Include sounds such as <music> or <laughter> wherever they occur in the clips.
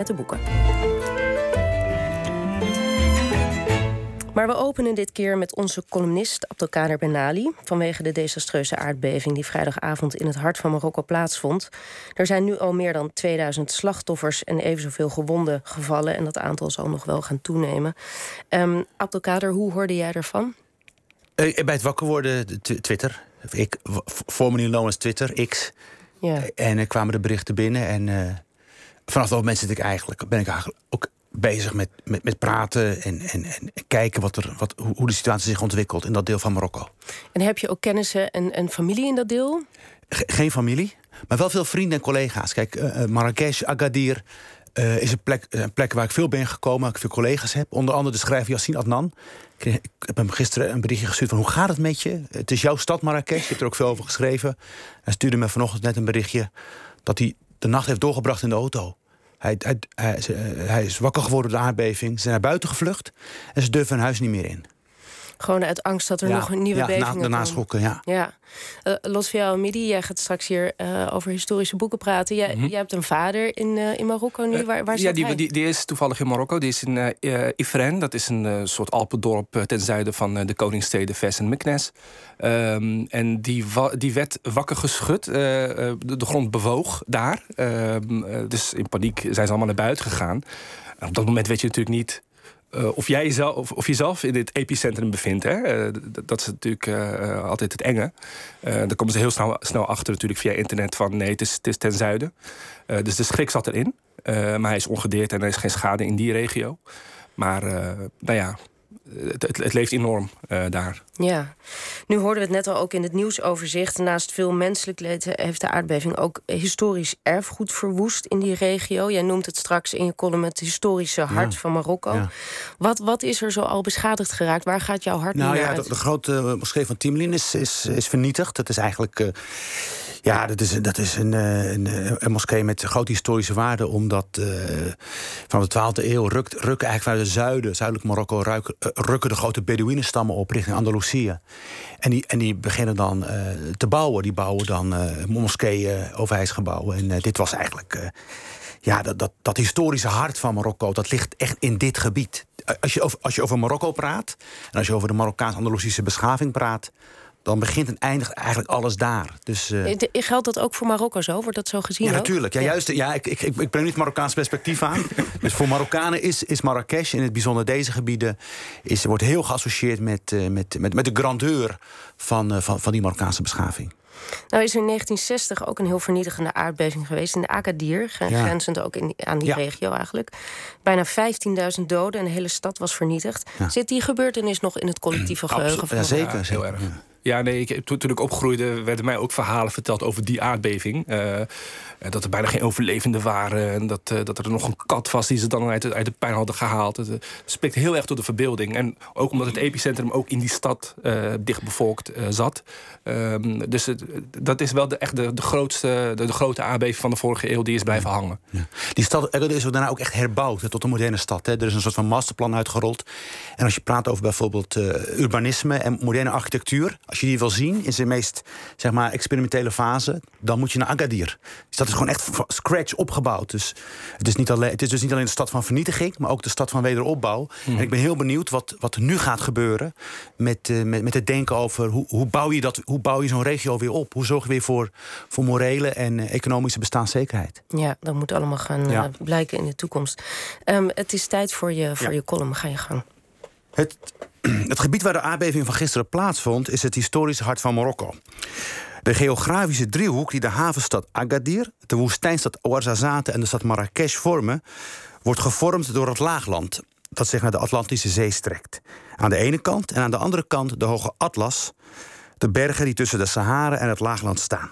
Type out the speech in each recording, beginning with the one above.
met de boeken. Maar we openen dit keer met onze columnist Abdelkader Benali. Vanwege de desastreuze aardbeving die vrijdagavond in het hart van Marokko plaatsvond. Er zijn nu al meer dan 2000 slachtoffers en even zoveel gewonden gevallen. En dat aantal zal nog wel gaan toenemen. Um, Abdelkader, hoe hoorde jij ervan? Uh, bij het wakker worden, Twitter. Ik, formerly known as Twitter, X. Ja. En er kwamen de berichten binnen. En uh, vanaf dat moment zit ik eigenlijk, ben ik eigenlijk ook bezig met, met, met praten en, en, en kijken wat er, wat, hoe de situatie zich ontwikkelt in dat deel van Marokko. En heb je ook kennissen en, en familie in dat deel? geen familie, maar wel veel vrienden en collega's. Kijk, uh, Marrakesh, Agadir uh, is een plek, een plek waar ik veel ben gekomen, waar ik veel collega's heb. Onder andere de schrijver Yassine Adnan. Ik, heb hem gisteren een berichtje gestuurd van hoe gaat het met je? Het is jouw stad Marrakesh, je hebt er ook veel over geschreven. Hij stuurde me vanochtend net een berichtje dat hij de nacht heeft doorgebracht in de auto. Hij, hij, hij, is wakker geworden door de aardbeving. Ze zijn naar buiten gevlucht en ze durven hun huis niet meer in. Gewoon uit angst dat er nog een nieuwe ja, beving na, daarna schokken, ja. ja. Uh, los van jou, Midi, jij gaat straks hier uh, over historische boeken praten. Jij, mm -hmm. jij hebt een vader in, uh, in Marokko nu. Waar, waar ja, die, die, die, is toevallig in Marokko. Die is in Ifren. Dat is een soort Alpendorp ten zuiden van de koningssteden Ves en Meknes. Um, en die, die werd wakker geschud. de, de, grond bewoog daar. Ehm, dus in paniek zijn ze allemaal naar buiten gegaan. En op dat moment weet je natuurlijk niet uh, of jij jezelf, of, of jezelf in dit epicentrum bevindt. Hè? Uh, dat is natuurlijk uh, altijd het enge. dan komen ze heel snel, snel achter natuurlijk via internet van nee, het is, het ten zuiden. dus de schrik zat erin. maar hij is ongedeerd en er is geen schade in die regio. Maar nou ja, het, het, leeft enorm daar. Ja, nu hoorden we het net al ook in het nieuwsoverzicht. Naast veel menselijk leed heeft de aardbeving ook historisch erfgoed verwoest in die regio. Jij noemt het straks in je column het historische hart van Marokko. Wat, wat is er zo al beschadigd geraakt? Waar gaat jouw hart nou, nu ja, de, de, grote moskee van Timlin is, is, is vernietigd. Dat is eigenlijk. Uh, ja, dat is, dat is een, eh, een, eh, een, moskee met grote historische waarde. Omdat uh, van de 12e eeuw rukt, rukken eigenlijk vanuit het zuiden, zuidelijk Marokko, ruiken, rukken de grote Bedouinenstammen op richting Andalusië. En die, en die beginnen dan uh, te bouwen. Die bouwen dan moskeeën, overheidsgebouwen. En dit was eigenlijk. ja, dat, dat, dat historische hart van Marokko, dat ligt echt in dit gebied. Als je over, als je over Marokko praat, en als je over de Marokkaans-Andalusische beschaving praat dan begint en eindigt eigenlijk alles daar. Dus, uh... Geldt dat ook voor Marokko zo? Wordt dat zo gezien? Ja, natuurlijk. Ja, Juist, ja, ik, ik, ik breng niet Marokkaans perspectief aan. <laughs> dus voor Marokkanen is, is Marrakesh, in het bijzonder deze gebieden, is, wordt heel geassocieerd met, uh, met, met, met de grandeur van, uh, van, van die Marokkaanse beschaving. Nou is er in 1960 ook een heel vernietigende aardbeving geweest in de Agadir, grenzend ook in, aan die regio eigenlijk. Bijna 15.000 doden en de hele stad was vernietigd. Zit die gebeurtenis nog in het collectieve geheugen? van ja, zeker, heel erg. Ja, nee, ik, toen, toen ik opgroeide werden mij ook verhalen verteld over die aardbeving. Uh, dat er bijna geen overlevenden waren. En dat, uh, dat er nog een kat was die ze dan uit, uit de pijn hadden gehaald. Het, het spreekt heel erg tot de verbeelding. En ook omdat het epicentrum ook in die stad uh, dicht bevolkt zat. Um, dus dat is wel de, echt de, de grootste, de, grote aardbeving van de vorige eeuw. Die is blijven hangen. Die stad is daarna ook echt herbouwd tot een moderne stad. Hè. Er is een soort van masterplan uitgerold. En als je praat over bijvoorbeeld urbanisme en moderne architectuur als je die wil zien in zijn meest zeg maar, experimentele fase, dan moet je naar Agadir. Dus dat is gewoon echt van scratch opgebouwd. Dus het is, niet alleen, het is dus niet alleen de stad van vernietiging, maar ook de stad van wederopbouw. Mhm. En ik ben heel benieuwd wat, wat er nu gaat gebeuren met, uh, met, met het denken over hoe, hoe bouw je, dat, hoe bouw je zo'n regio weer op? Hoe zorg je weer voor, voor morele en uh, economische bestaanszekerheid? Ja, dat moet allemaal gaan uh, blijken in de toekomst. Um, het is tijd voor je, voor ja. je column. Ga je gang. Het, <clears throat> het gebied waar de aardbeving van gisteren plaatsvond... is het historische hart van Marokko. De geografische driehoek die de havenstad Agadir... de woestijnstad Ouarzazate en de stad Marrakesh vormen... wordt gevormd door het laagland dat zich naar de Atlantische Zee strekt. Aan de ene kant en aan de andere kant de hoge Atlas... de bergen die tussen de Sahara en het laagland staan.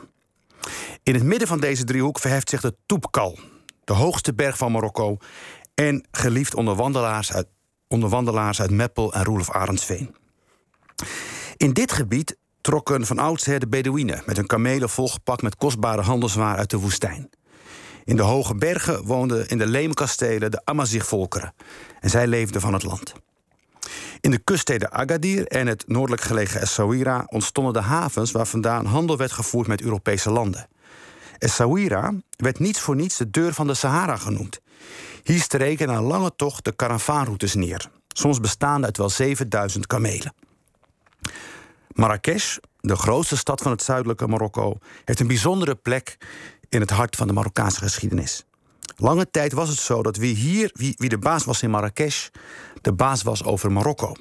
In het midden van deze driehoek verheft zich de Toubkal... de hoogste berg van Marokko... en geliefd onder wandelaars uit onder wandelaars uit Meppel en Roelof Arendsveen. In dit gebied trokken van oudsher de Bedouinen met hun kamelen volgepakt met kostbare handelswaar uit de woestijn. In de hoge bergen woonden in de leemkastelen de Amazigh-volkeren en zij leefden van het land. In de kuststeden Agadir en het noordelijk gelegen Essaouira ontstonden de havens waar vandaan handel werd gevoerd met Europese landen. Essaouira werd niets voor niets de deur van de Sahara genoemd. Hier streken na lange tocht de karavaanroutes neer, soms bestaande uit wel 7000 kamelen. Marrakesh, de grootste stad van het zuidelijke Marokko, heeft een bijzondere plek in het hart van de Marokkaanse geschiedenis. Lange tijd was het zo dat wie hier, wie, wie de baas was in Marrakesh, de baas was over Marokko.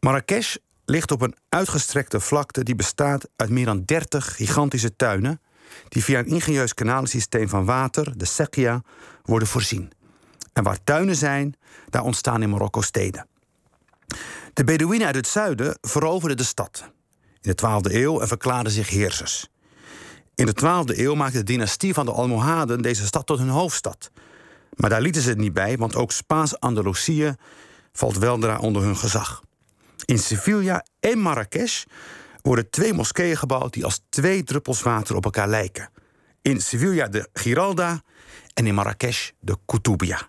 Marrakesh ligt op een uitgestrekte vlakte die bestaat uit meer dan 30 gigantische tuinen, die via een ingenieus kanalensysteem van water, de Sekia, worden voorzien. En waar tuinen zijn, daar ontstaan in Marokko steden. De Bedouinen uit het zuiden veroverden de stad in de 12e eeuw en verklaarden zich heersers. In de 12e eeuw maakte de dynastie van de Almohaden deze stad tot hun hoofdstad. Maar daar lieten ze het niet bij, want ook Spaans-Andalusië valt weldra onder hun gezag. In Sevilla en Marrakesh worden twee moskeeën gebouwd die als twee druppels water op elkaar lijken. In Sevilla de Giralda en in Marrakesh de Koutoubia.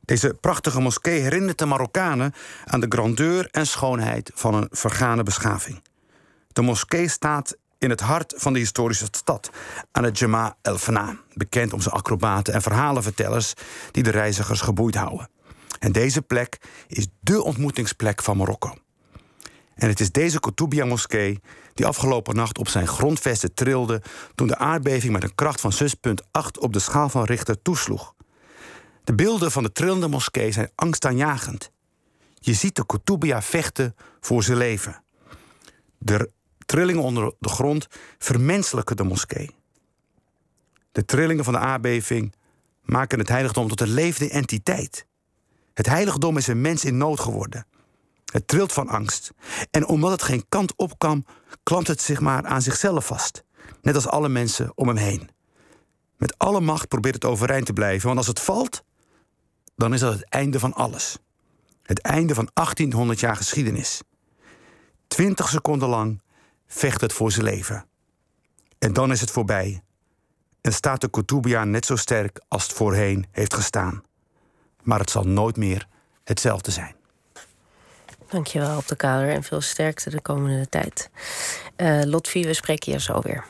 Deze prachtige moskee herinnert de Marokkanen aan de grandeur en schoonheid van een vergane beschaving. De moskee staat in het hart van de historische stad, aan het Jama el Fana, bekend om zijn acrobaten en verhalenvertellers die de reizigers geboeid houden. En deze plek is dé ontmoetingsplek van Marokko. En het is deze Koutoubia-moskee die afgelopen nacht op zijn grondvesten trilde toen de aardbeving met een kracht van 6,8 op de schaal van Richter toesloeg. De beelden van de trillende moskee zijn angstaanjagend. Je ziet de Koutoubia vechten voor zijn leven. De trillingen onder de grond vermenselijken de moskee. De trillingen van de aardbeving maken het heiligdom tot een levende entiteit. Het heiligdom is een mens in nood geworden. Het trilt van angst. En omdat het geen kant op kan, klampt het zich maar aan zichzelf vast. Net als alle mensen om hem heen. Met alle macht probeert het overeind te blijven, want als het valt, dan is dat het einde van alles. Het einde van 1800 jaar geschiedenis. Twintig seconden lang vecht het voor zijn leven. En dan is het voorbij. En staat de Koutoubia net zo sterk als het voorheen heeft gestaan. Maar het zal nooit meer hetzelfde zijn. Dankjewel op de kader en veel sterkte de komende tijd. Uh, Lotfi, we spreken je zo weer.